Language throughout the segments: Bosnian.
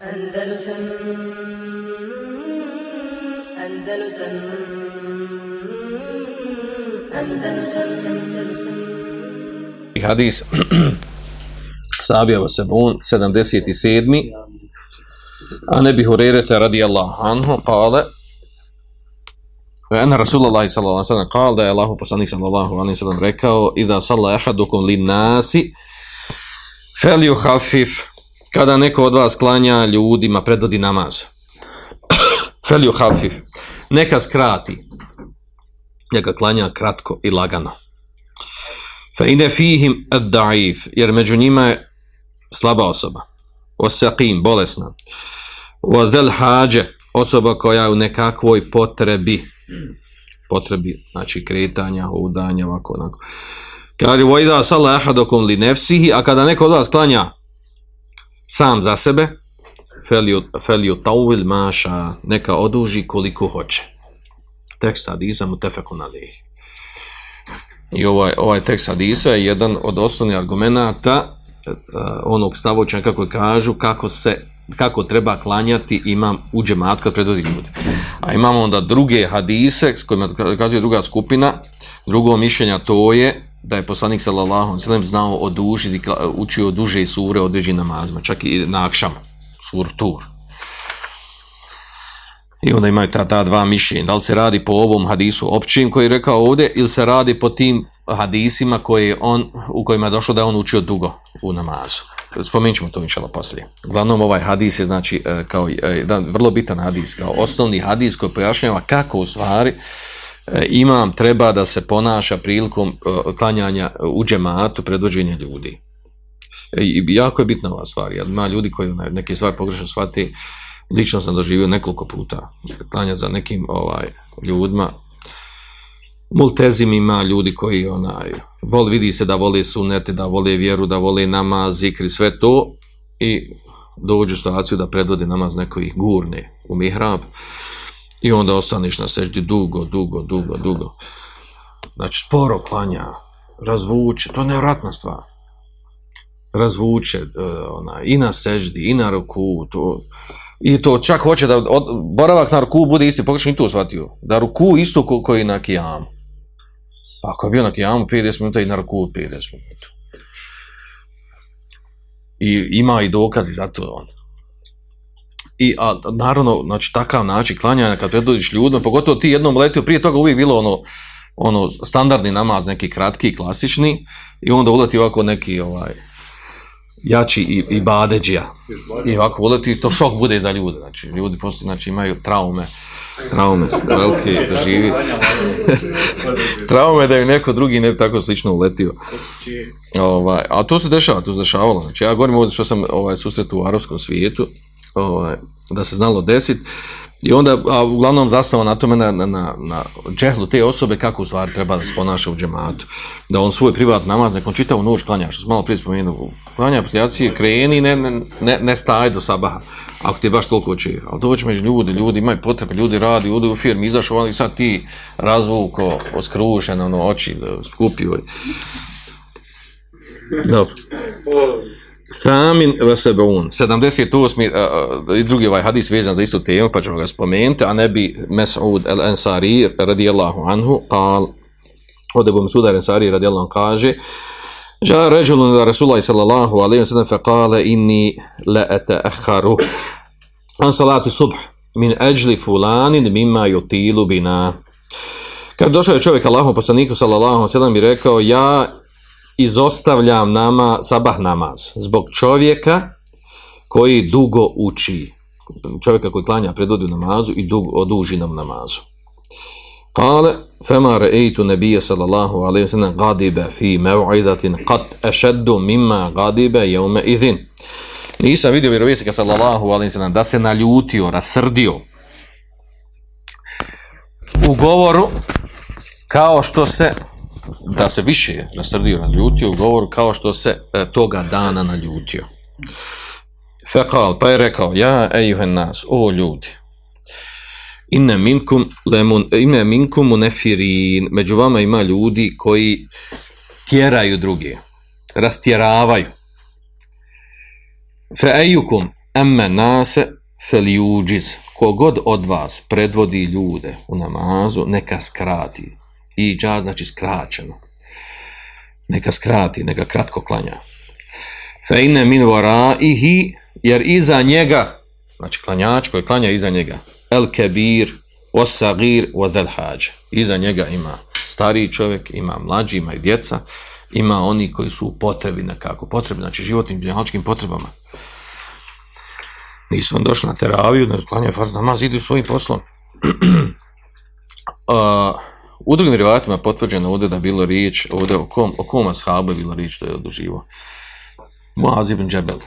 Andalusam Andalusam Andalusam Andalusam Hadis Sabija 77. A ne bih urerete radi Allah anhu kale Ena Rasulullah sallallahu alaihi sallam kale da je Allah poslanik sallallahu alaihi sallam rekao Ida salla ahadukum lin nasi fel juhafif kada neko od vas klanja ljudima, predvodi namaz. Felju hafif. Neka skrati. Neka klanja kratko i lagano. Fe ine fihim daif, jer među njima je slaba osoba. Osakim, bolesna. Ozel hađe, osoba koja je u nekakvoj potrebi. Potrebi, znači kretanja, udanja, ovako, onako. Kaže, vojda sala li nefsihi, a kada neko od vas klanja sam za sebe, Felio tauvil maša, neka oduži koliko hoće. Tekst Hadisa mu te I ovaj, ovaj tekst Hadisa je jedan od osnovnih argumenata eh, eh, onog stavočnjaka kako kažu kako se kako treba klanjati imam u džemat kad predvodi ljudi. A imamo onda druge hadise s kojima kazuje druga skupina, drugo mišljenja to je da je poslanik sallallahu alejhi znao odužiti učio duže sure određenim namazima, čak i na akşam surtur. I onda imaju ta, ta dva mišljenja. Da li se radi po ovom hadisu općim koji je rekao ovdje ili se radi po tim hadisima koje on, u kojima je došlo da je on učio dugo u namazu. Spomenut ćemo to inšala poslije. Uglavnom ovaj hadis je znači e, kao e, jedan vrlo bitan hadis, kao osnovni hadis koji pojašnjava kako u stvari E, imam treba da se ponaša prilikom e, klanjanja u džematu predvođenja ljudi. E, I jako je bitna ova stvar, jer ima ljudi koji neke stvari pogrešno shvati, lično sam doživio nekoliko puta klanja za nekim ovaj ljudima, ima ljudi koji onaj, vol, vidi se da vole sunete, da vole vjeru, da vole namaz, zikri, sve to i dođu u situaciju da predvode namaz neko ih gurne u mihrab i onda ostaniš na seždi dugo, dugo, dugo, dugo. Znači, sporo klanja, razvuče, to je nevratna stvar. Razvuče e, ona, i na seždi, i na ruku, to, i to čak hoće da boravak na ruku bude isti, pogrešno i to shvatio, da ruku isto ko, koji na kijamu. Pa ako je bio na kijamu 50 minuta i na ruku 50 minuta. I ima i dokazi za to on. I naravno, znači takav način klanjanja kad predvodiš ljudima, pogotovo ti jednom letio, prije toga uvijek bilo ono, ono standardni namaz, neki kratki, klasični, i onda uleti ovako neki ovaj, jači i, i badeđija. I ovako uleti, to šok bude za ljude. Znači, ljudi poslije znači, imaju traume. Traume su velike da živi. traume da je neko drugi ne tako slično uletio. Ovaj, a to se dešava, to se dešavalo. Znači, ja govorim ovdje što sam ovaj, susret u arapskom svijetu, ovaj, da se znalo desiti. I onda, a uglavnom zasnova na tome, na, na, na džehlu te osobe kako u stvari treba da se ponaša u džematu. Da on svoj privat namaz nekom čitavu noć klanja, što smo malo prije spomenuo. Klanja aplikacije, kreni, ne, ne, ne, staj do sabaha, ako ti je baš toliko oči. Ali dođe među ljudi, ljudi imaju potrebe, ljudi radi, ljudi u firmi, izašao oni sad ti razvuko, oskrušen, ono, oči skupio. Ovaj. Dobro. Thamin vasebun, 78. i drugi ovaj hadis vezan za istu temu, pa ćemo ga spomenuti, a ne bi Mes'ud el-Ansari radijallahu anhu, kal, od Ebu Mes'ud el-Ansari radijallahu anhu kaže, Ja ređulu da Rasulaj sallallahu alaihi wa sallam fe kale inni la eta'akharu an salati subh min ajli fulanin mimma yutilu bina. Kad došao je čovjek Allahom poslaniku sallallahu alaihi wa sallam i rekao ja izostavljam nama sabah namaz zbog čovjeka koji dugo uči. Čovjeka koji klanja predvodi namazu i dug, oduži nam namazu. Kale, fema re'itu nebije sallallahu alaihi sallam gadibe fi mev'idatin qat ešeddu mimma gadibe jeume idhin. Nisam vidio vjerovijesnika sallallahu alaihi sallam da se naljutio, rasrdio u govoru kao što se da se više srdiju razljutio u govoru kao što se e, toga dana naljutio. Fekal, pa je rekao, ja ejuhen nas, o ljudi, inne minkum, lemun, inne minkum među vama ima ljudi koji tjeraju druge, rastjeravaju. Fe ejukum, emme nase, feliuđiz, kogod od vas predvodi ljude u namazu, neka skrati i džad znači skraćeno. Neka skrati, neka kratko klanja. Feine min ihi, jer iza njega, znači klanjač koji klanja iza njega, el kebir, osagir, ozel hađ. Iza njega ima stariji čovjek, ima mlađi, ima i djeca, ima oni koji su u potrebi nekako, potrebi, znači životnim dunjaličkim potrebama. Nisu on došli na teraviju, ne klanja farz namaz, idu svojim poslom. uh, U drugim rivatima je potvrđeno ovdje da je bilo riječ, ovdje o kom, o ashabu je bilo riječ da je oduživo. Muaz ibn Džebel.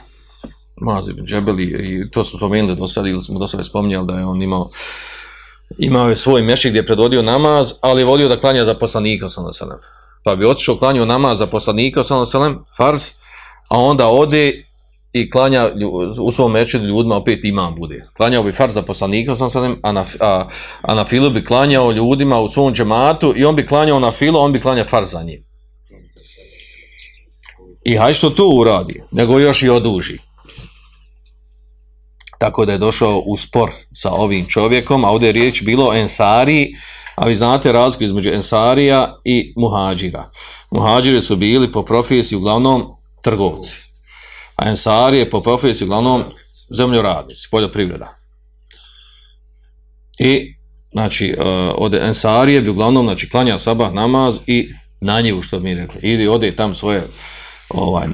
Muaz ibn Džebel i, to smo spomenuli do sada ili smo do sada spominjali da je on imao imao je svoj mešik gdje je predvodio namaz, ali je volio da klanja za poslanika Pa bi otišao klanju namaz za poslanika sallallahu farz, a onda ode i klanja u svom meću ljudima opet imam bude. Klanjao bi far za poslanika, a, na, a, na filu bi klanjao ljudima u svom džematu i on bi klanjao na filu, on bi klanjao far za njim. I haj što tu uradi, nego još i oduži. Tako da je došao u spor sa ovim čovjekom, a ovdje je riječ bilo o Ensariji, a vi znate razliku između Ensarija i Muhađira. Muhađiri su bili po profesiji uglavnom trgovci a Ensari je po profesiji uglavnom zemljoradnici, poljoprivreda. I znači e, od Ensarije bi uglavnom znači klanja sabah namaz i na njivu što bi mi rekli. Ili ode tam svoje ovaj,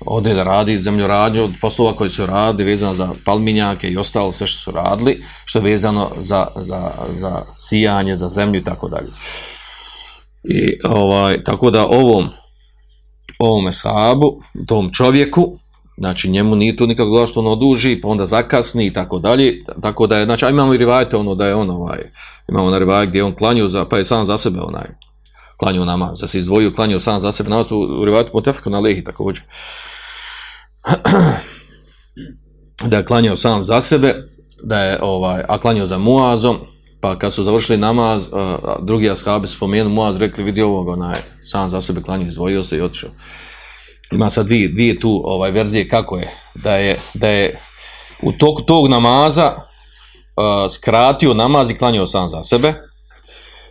ode da radi zemljoradnju od poslova koji su radi vezano za palminjake i ostalo sve što su radili, što je vezano za, za, za sijanje, za zemlju i tako dalje. I ovaj, tako da ovom ovome sahabu, tom čovjeku, Znači njemu nije tu nikako došlo što ono oduži, pa onda zakasni i tako dalje. Tako da je, znači, imamo i rivajte ono da je on ovaj, imamo na rivaje gdje on klanju, za, pa je sam za sebe onaj, klanju nama da se izdvojio, klanju sam za sebe namaz, u rivajte na lehi također. da je klanjao sam za sebe, da je ovaj, a klanjao za Muazom, pa kad su završili namaz, drugi ashabi spomenu Muaz, rekli vidi ovog onaj, sam za sebe klanju, izdvojio se i otišao ima sad dvije, tu ovaj verzije kako je, da je, da je u toku tog namaza uh, skratio namaz i klanjao sam za sebe.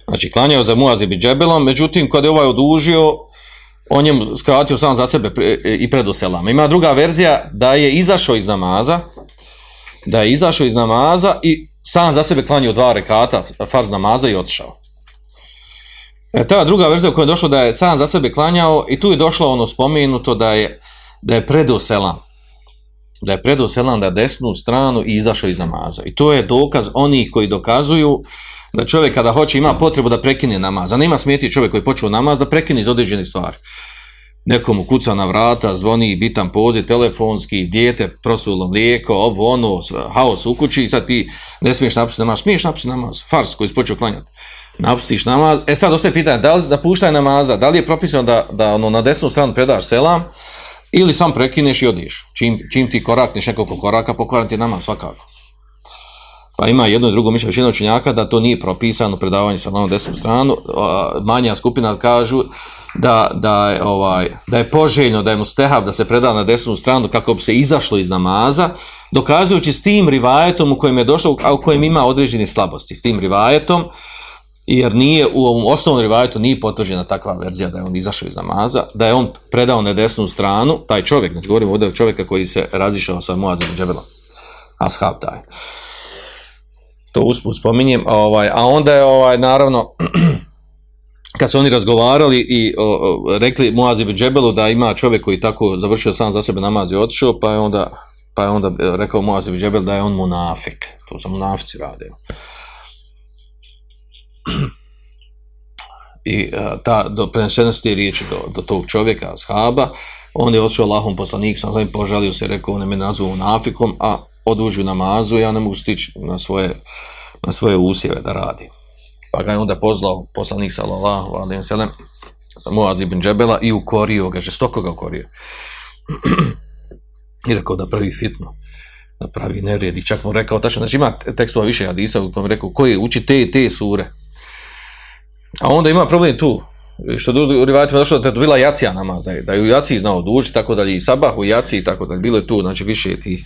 Znači, klanjao za muazi i Džebelom, međutim, kada je ovaj odužio, on je skratio sam za sebe e, i predo selama. Ima druga verzija da je izašao iz namaza, da je izašao iz namaza i sam za sebe klanjao dva rekata farz namaza i otišao. E, ta druga verzija u kojoj je došlo da je sam za sebe klanjao i tu je došlo ono spomenuto da je, da je predao Da je predao selam da desnu stranu i izašao iz namaza. I to je dokaz onih koji dokazuju da čovjek kada hoće ima potrebu da prekine namaz. A nema smijeti čovjek koji počeo namaz da prekine iz određenih stvari. Nekomu kuca na vrata, zvoni bitan poziv, telefonski, dijete, prosulo mlijeko, ovo ono, haos u kući i sad ti ne smiješ napisati namaz. Smiješ napisati namaz, fars koji se počeo klanjati napustiš namaz. E sad ostaje pitanje, da li da puštaj namaza, da li je propisano da, da ono, na desnu stranu predaš selam ili sam prekineš i odiš. Čim, čim ti korakneš nekoliko koraka, po ti namaz svakako. Pa ima jedno i drugo mišljenje većina učenjaka da to nije propisano predavanje sa na desnu stranu. Manja skupina kažu da, da, je, ovaj, da je poželjno, da je mu stehab da se preda na desnu stranu kako bi se izašlo iz namaza, dokazujući s tim rivajetom u kojem je došlo, a u kojem ima određene slabosti. S tim rivajetom, jer nije u ovom osnovnom rivajetu nije potvrđena takva verzija da je on izašao iz namaza, da je on predao na desnu stranu, taj čovjek, znači govorimo ovdje o čovjeka koji se razišao sa Muazom Džebelom, ashab taj. To usput spominjem, a, ovaj, a onda je ovaj, naravno, kad su oni razgovarali i rekli Muazi Džebelu da ima čovjek koji tako završio sam za sebe namaz i otišao, pa je onda, pa je onda e, rekao Muazi Džebel da je on munafik, to su munafici rade i e, ta do prenesenosti riječi do, do tog čovjeka, shaba, on je odšao Allahom poslanik, sam znam požalio se, rekao, ne me nazvao nafikom, a odužu namazu, ja ne mogu stići na svoje, na svoje usjeve da radi. Pa ga je onda pozvao poslanik sallallahu alaihi selem Muaz ibn Džebela i ukorio ga, žestoko ga ukorio. I rekao da pravi fitno da pravi nerijed i čak mu rekao, tačno, znači ima tekstova više hadisa u kojem rekao, koji uči te i te sure, a onda ima problem tu, što u rivatima došlo da je bila jacija nama, da je, u jaciji znao duži, tako dalje, i sabah u jaciji, tako dalje, bilo je tu, znači više tih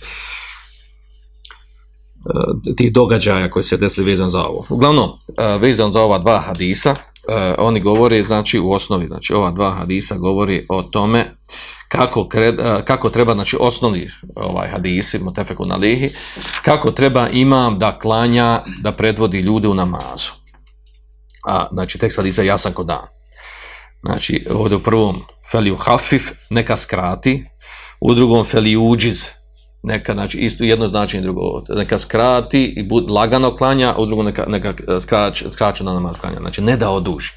eh, ti događaja koji se desili vezan za ovo. Uglavnom, eh, vezan za ova dva hadisa, eh, oni govore, znači u osnovi, znači ova dva hadisa govori o tome kako, kako treba, znači osnovni ovaj hadisi, motefeku lihi, kako treba imam da klanja, da predvodi ljude u namazu a znači tekst hadisa jasan kod dan. Znači, ovdje u prvom feliju hafif, neka skrati, u drugom feliju uđiz, neka, znači, isto jedno znači drugo, neka skrati i bud lagano klanja, a u drugom neka, neka e, skrač, skraćeno namaz klanja, znači ne da oduži.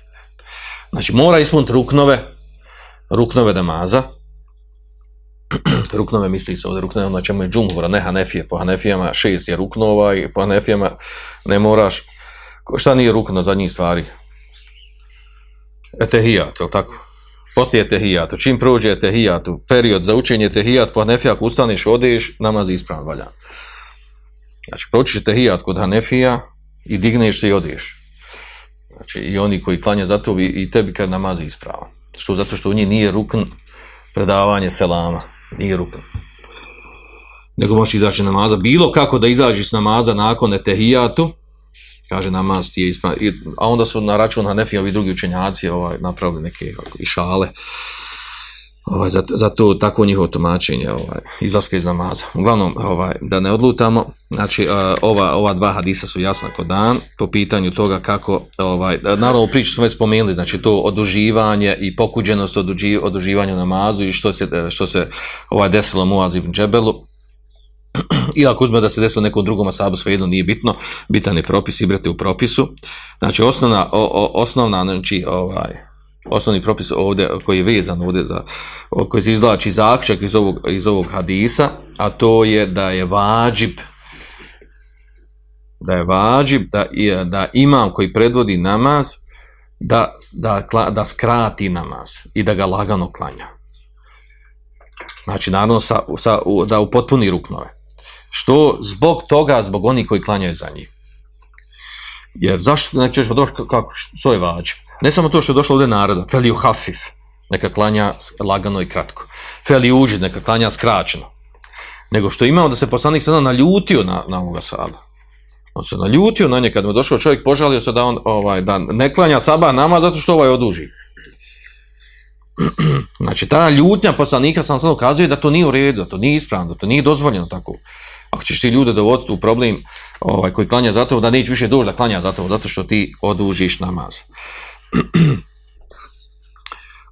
Znači, mora ispuniti ruknove, ruknove namaza, ruknove misli se ovdje ruknove, na čemu je džumhura, ne hanefije, po hanefijama šest je ruknova i po hanefijama ne moraš šta nije rukno za njih stvari? Etehijat, li tako? Poslije etehijatu, čim prođe etehijatu, period za učenje etehijat, po Hanefija, ako ustaneš, odeš, namaz ispravan valja. Znači, proćiš etehijat kod Hanefija i digneš se i odeš. Znači, i oni koji klanja za to, i tebi kad namazi ispravan. Što? Zato što u njih nije rukn predavanje selama. Nije rukn nego možeš izaći namaza, bilo kako da izađeš namaza nakon etehijatu, kaže namaz ti je A onda su na račun Hanefi ovi drugi učenjaci ovaj, napravili neke ovaj, i šale ovaj, za, za, to tako njihovo tumačenje ovaj, izlaska iz namaza. Uglavnom, ovaj, da ne odlutamo, znači eh, ova, ova dva hadisa su jasna kod dan po pitanju toga kako, ovaj, naravno priču smo već spomenuli, znači to oduživanje i pokuđenost oduživanju oduživanja namazu i što se, eh, što se ovaj, desilo Muaz ibn Džebelu, i ako uzme da se desilo nekom drugom asabu, svejedno nije bitno, bitan je propis, ibrate u propisu. Znači, osnovna, osnovna znači, ovaj, osnovni propis ovdje koji je vezan ovdje za, koji se izvlači zaključak iz ovog, iz ovog hadisa, a to je da je vađib da je vađib da, da imam koji predvodi namaz da, da, da skrati namaz i da ga lagano klanja. Znači, naravno, sa, sa, da upotpuni ruknove što zbog toga, zbog onih koji klanjaju za njih. Jer zašto ne ćeš doći kako, što je vađe? Ne samo to što je došlo ovdje naroda, feli u hafif, neka klanja lagano i kratko. Feli neka klanja skraćeno. Nego što imamo da se poslanik sada naljutio na, ovoga saba. On se naljutio na nje kad mu je došao čovjek, požalio se da on ovaj, da ne klanja saba nama zato što ovaj oduži. Znači, ta ljutnja poslanika sam sada ukazuje da to nije u redu, da to nije ispravno, da to nije dozvoljeno tako ako ćeš ti ljude dovoditi u problem ovaj, koji klanja za to, da neće više doći da klanja za to, zato što ti odužiš namaz.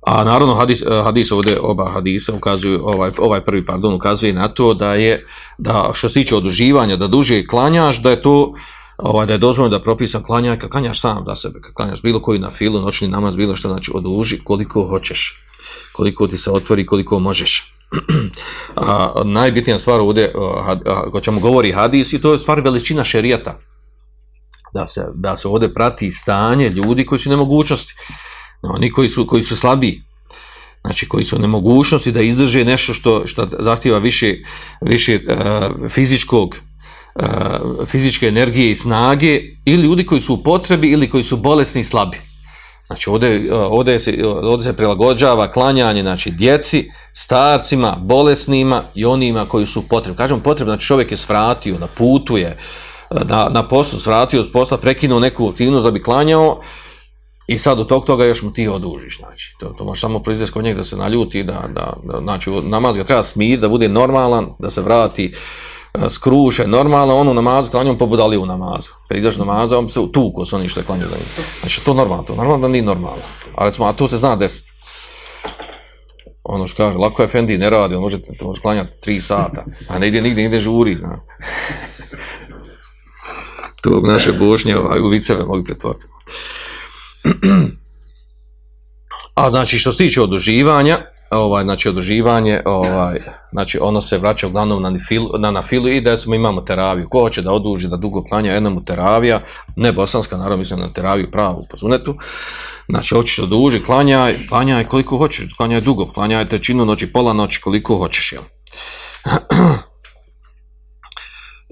A naravno hadis, eh, hadis ovdje, oba hadisa ukazuju, ovaj, ovaj prvi, pardon, ukazuje na to da je, da što se tiče oduživanja, da duže klanjaš, da je to, ovaj, da je dozvoljeno da propisam klanja, klanjaš sam za sebe, klanjaš bilo koji na filu, noćni namaz, bilo što, znači oduži koliko hoćeš, koliko ti se otvori, koliko možeš najbitnija stvar ovdje o čemu govori hadis i to je stvar veličina šerijata. Da se, da se ovdje prati stanje ljudi koji su nemogućnosti. oni koji su, koji su slabiji, znači koji su nemogućnosti da izdrže nešto što, što zahtjeva više, više e, fizičkog e, fizičke energije i snage ili ljudi koji su u potrebi ili koji su bolesni i slabi Znači ovdje, e, se, e, ovdje se prilagođava klanjanje znači, djeci, starcima, bolesnima i onima koji su potrebni. Kažem potrebno, znači čovjek je svratio, da putuje, e, na, na poslu svratio s posla, prekinuo neku aktivnost da bi klanjao i sad u tog toga još mu ti odužiš. Znači, to, to može samo proizvesti kod njega da se naljuti, da, da, da znači, namaz ga treba smiriti, da bude normalan, da se vrati E, skruše, normalno, on u namazu klanjom pobudali u namazu. Kad izaš namaza, on se ko su oni što je klanjao za Znači, to normalno, to normalno da nije normalno. A recimo, a to se zna deset. Ono što kaže, lako je Fendi, ne radi, on može, može klanjati tri sata, a ne ide nigdje, nigdje žuri. Na. to naše bošnje ovaj, u viceve mogu pretvoriti. A znači, što se tiče oduživanja, ovaj, znači odživanje. ovaj, znači ono se vraća uglavnom na, na nafilu i da recimo imamo teraviju, ko hoće da oduži, da dugo klanja jednomu teravija, ne bosanska, naravno mislim na teraviju pravu po sunetu, znači hoćeš da duži, klanjaj, klanjaj koliko hoćeš, klanjaj dugo, klanjaj trećinu noći, pola noći, koliko hoćeš, jel?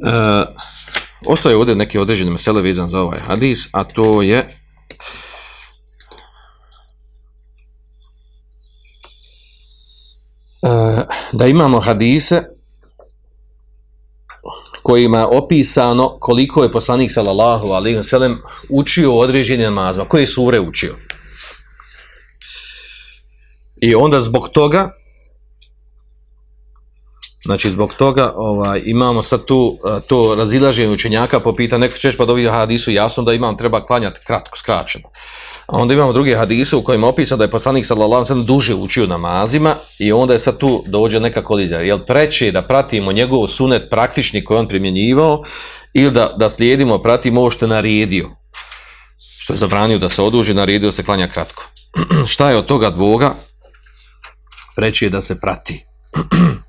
E, ostaje ovdje neki određeni mesele za ovaj hadis, a to je Eh, da imamo hadise kojima je opisano koliko je poslanik sallallahu alejhi ve sellem učio određenim namazima, koje sure učio. I onda zbog toga Znači, zbog toga ovaj, imamo sad tu eh, to razilaženje učenjaka po pitanju, neko ćeš pa dovi hadisu jasno da imam treba klanjati kratko, skraćeno. A onda imamo drugi hadisu u kojima je da je poslanik sallallahu alejhi duže učio namazima i onda je sad tu dođe neka kolizija. Jel preče da pratimo njegov sunet praktični koji on primjenjivao ili da, da slijedimo, pratimo ovo što je naredio. Što je zabranio da se oduži, naredio se klanja kratko. Šta je od toga dvoga? Preče je da se prati.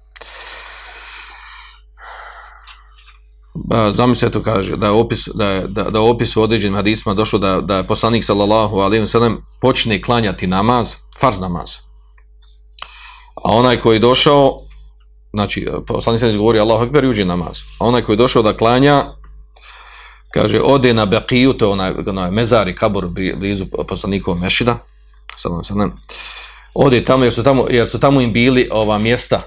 zamislite kaže, da je opis, da je, da, da opis u određenim hadisma došlo da, da je poslanik sallallahu alaihi sallam počne klanjati namaz, farz namaz. A onaj koji je došao, znači poslanik sallallahu govori Allahu akbar i namaz. A onaj koji je došao da klanja, kaže, ode na Beqiju, to je onaj, onaj mezari, kabor blizu poslanikova mešida, sallallahu alaihi ode tamo jer su tamo, jer su tamo im bili ova mjesta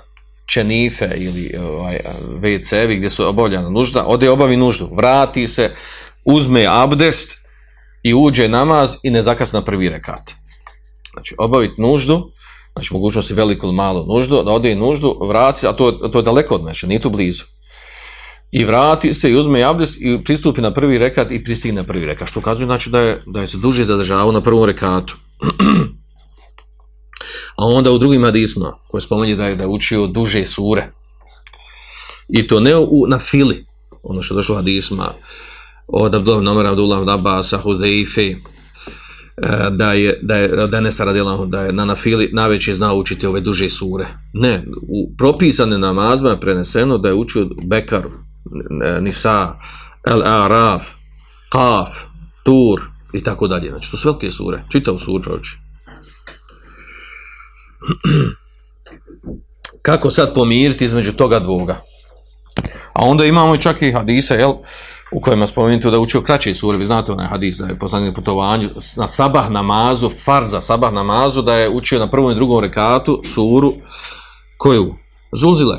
čenife ili ovaj, wc gdje su obavljena nužda, ode obavi nuždu, vrati se, uzme abdest i uđe namaz i ne na prvi rekat. Znači, obaviti nuždu, znači mogućnost je veliku ili malu nuždu, da ode i nuždu, vrati a to, to je daleko od meša, nije tu blizu. I vrati se i uzme abdest i pristupi na prvi rekat i pristigne na prvi rekat, što ukazuje znači da je, da je se duže zadržavao na prvom rekatu. a onda u drugim hadisma koje spominje da je, da je učio duže sure. I to ne u, na fili, ono što je došlo hadisma, od Abdullah Nomer, Abdullah Abbas, eh, da je, da je, da ne saradila, da je na nafili najveće znao učiti ove duže sure. Ne, u propisane namazma je preneseno da je učio Bekar, Nisa, El Araf, Kaf, Tur i tako dalje. Znači, to su velike sure, čitav sur Kako sad pomiriti između toga dvoga? A onda imamo čak i hadise, jel? U kojima spomenuti da je učio kraće sure, vi znate onaj hadis da je poslanik putovanju, na sabah namazu, farza sabah namazu, da je učio na prvom i drugom rekatu suru, koju? Zulzile.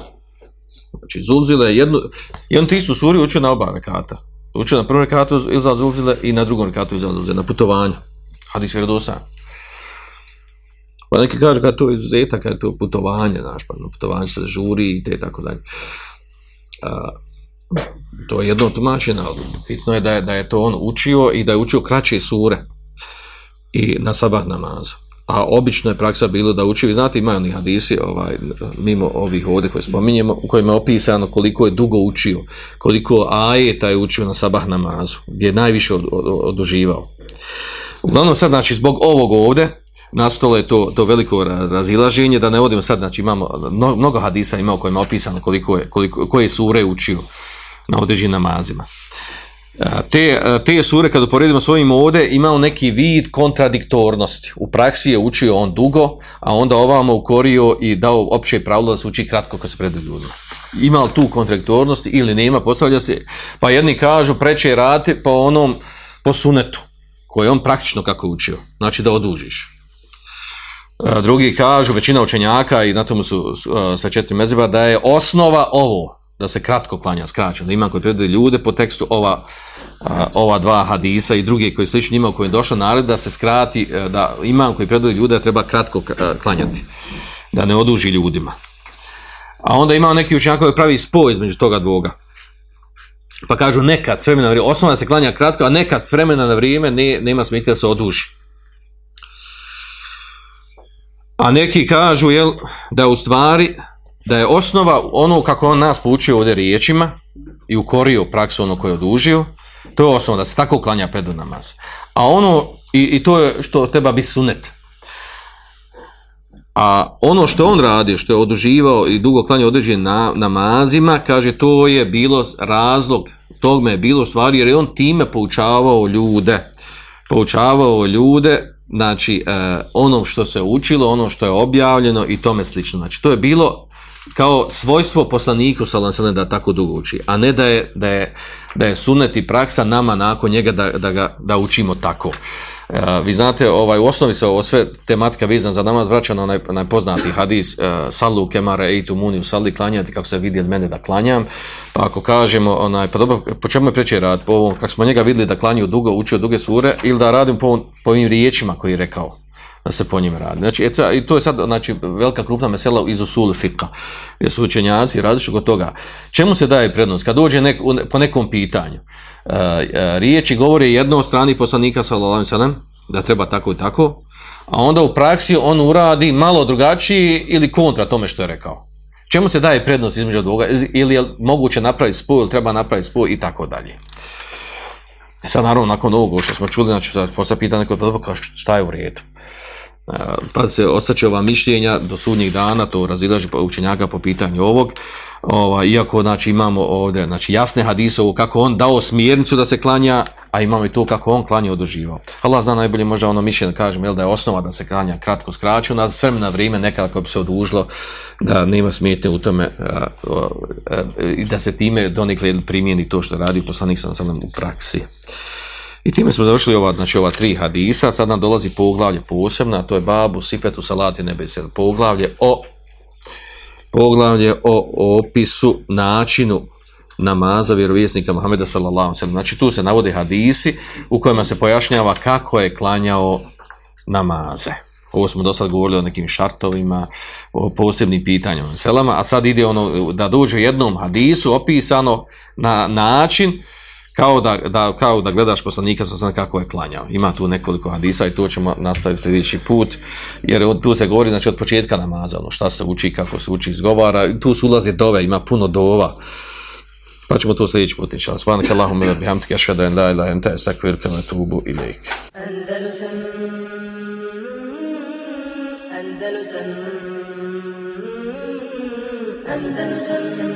Znači, Zulzile je jednu, jednu ti su suru učio na oba rekata. Učio na prvom rekatu ili za Zulzile i na drugom rekatu ili za Zulzile, na putovanju. Hadis vjerodostan. Pa neki kaže, kad to je izuzetak, kad to putovanje, naš, pa putovanje se žuri i te tako dalje. to je jedno tumačenje, ali bitno je da, je da je to on učio i da je učio kraće sure i na sabah namazu. A obično je praksa bilo da uči, znate imaju oni hadisi, ovaj, mimo ovih ovdje koje spominjemo, u kojima je opisano koliko je dugo učio, koliko ajeta je učio na sabah namazu, gdje je najviše oduživao. Uglavnom sad, znači, zbog ovog ovdje, nastalo je to, to veliko razilaženje, da ne vodimo sad, znači imamo, mnogo hadisa ima u kojima opisano koliko je, koliko, koje sure učio na određenim namazima. Te, te sure, kad uporedimo svojim ovdje, imao neki vid kontradiktornosti. U praksi je učio on dugo, a onda ovamo ukorio i dao opće pravilo da se uči kratko kako se prede ljudima. Ima li tu kontradiktornost ili nema, postavlja se, pa jedni kažu preče rati po onom, po sunetu, koje je on praktično kako učio, znači da odužiš. Drugi kažu, većina učenjaka i na tomu su sa četiri mezeba, da je osnova ovo, da se kratko klanja, skraćeno, da ima koji predvede ljude po tekstu ova, ova dva hadisa i drugi koji slični ima koji kojem je došla nared da se skrati, e, da imam koji predvede ljude da treba kratko e, klanjati, da ne oduži ljudima. A onda ima neki učenjak koji pravi spoj između toga dvoga. Pa kažu nekad s vremena na vrijeme, osnova da se klanja kratko, a nekad s vremena na vrijeme ne, nema smetnje da se oduži. A neki kažu jel, da u stvari da je osnova ono kako on nas poučio ovdje riječima i ukorio praksu ono koje je odužio, to je osnova da se tako klanja pred namaz. A ono, i, i to je što treba bi sunet. A ono što on radi, što je oduživao i dugo klanjao određen na, namazima, kaže to je bilo razlog, me je bilo stvari jer je on time poučavao ljude. Poučavao ljude znači e, ono što se učilo, ono što je objavljeno i tome slično. Znači to je bilo kao svojstvo poslaniku ne da tako dugo uči, a ne da je, da je, da je sunet i praksa nama nakon njega da, da, ga, da učimo tako. E, vi znate, ovaj, u osnovi se ovo sve tematika vezan za nama vraća na onaj, hadis e, Salu kemare i tu u sali klanjati kako se vidi od mene da klanjam. Pa ako kažemo, onaj, pa dobro, po čemu je preći rad? Po ovom, kako smo njega vidjeli da klanju dugo, učio duge sure ili da radim po, po ovim riječima koji je rekao da se po njim radi. Znači, eto, i to je sad znači, velika krupna mesela iz usul fika, jer su učenjaci toga. Čemu se daje prednost? Kad dođe nek, po nekom pitanju, e, e, riječi govore jedno od strani poslanika, sallallahu sallam, da treba tako i tako, a onda u praksi on uradi malo drugačiji ili kontra tome što je rekao. Čemu se daje prednost između dvoga? Ili je moguće napraviti spoj, ili treba napraviti spoj i tako dalje. Sad naravno nakon ovog što smo čuli, znači sad pitanje kod šta je u redu. E, pa se ostaće ova mišljenja do sudnjih dana, to razilaži učenjaka po pitanju ovog, ova, iako znači, imamo ovdje znači, jasne hadisovo kako on dao smjernicu da se klanja, a imamo i to kako on klanja oduživao. Allah zna najbolje možda ono mišljenje, kažem, jel, da je osnova da se klanja kratko skraćeno, a s vremena vrijeme nekada bi se odužilo da nema smijete u tome e, e, i da se time donekle primijeni to što radi poslanik sam, sam u praksi. I time smo završili ova, znači, ova tri hadisa, sad nam dolazi poglavlje posebno, a to je babu, sifetu, salati, nebesel, poglavlje o poglavlje o, opisu, načinu namaza vjerovjesnika Muhameda sallallahu sellem. Znači tu se navode hadisi u kojima se pojašnjava kako je klanjao namaze. Ovo smo do sad govorili o nekim šartovima, o posebnim pitanjima selama, a sad ide ono da dođe jednom hadisu opisano na način kao da, da, kao da gledaš poslanika sa kako je klanjao. Ima tu nekoliko hadisa i tu ćemo nastaviti sljedeći put, jer od, tu se govori znači, od početka namaza, ono, šta se uči, kako se uči, izgovara, tu su ulaze dove, ima puno dova. Pa ćemo to sljedeći put Svane Svanak Allahum ila bihamdika, en la ila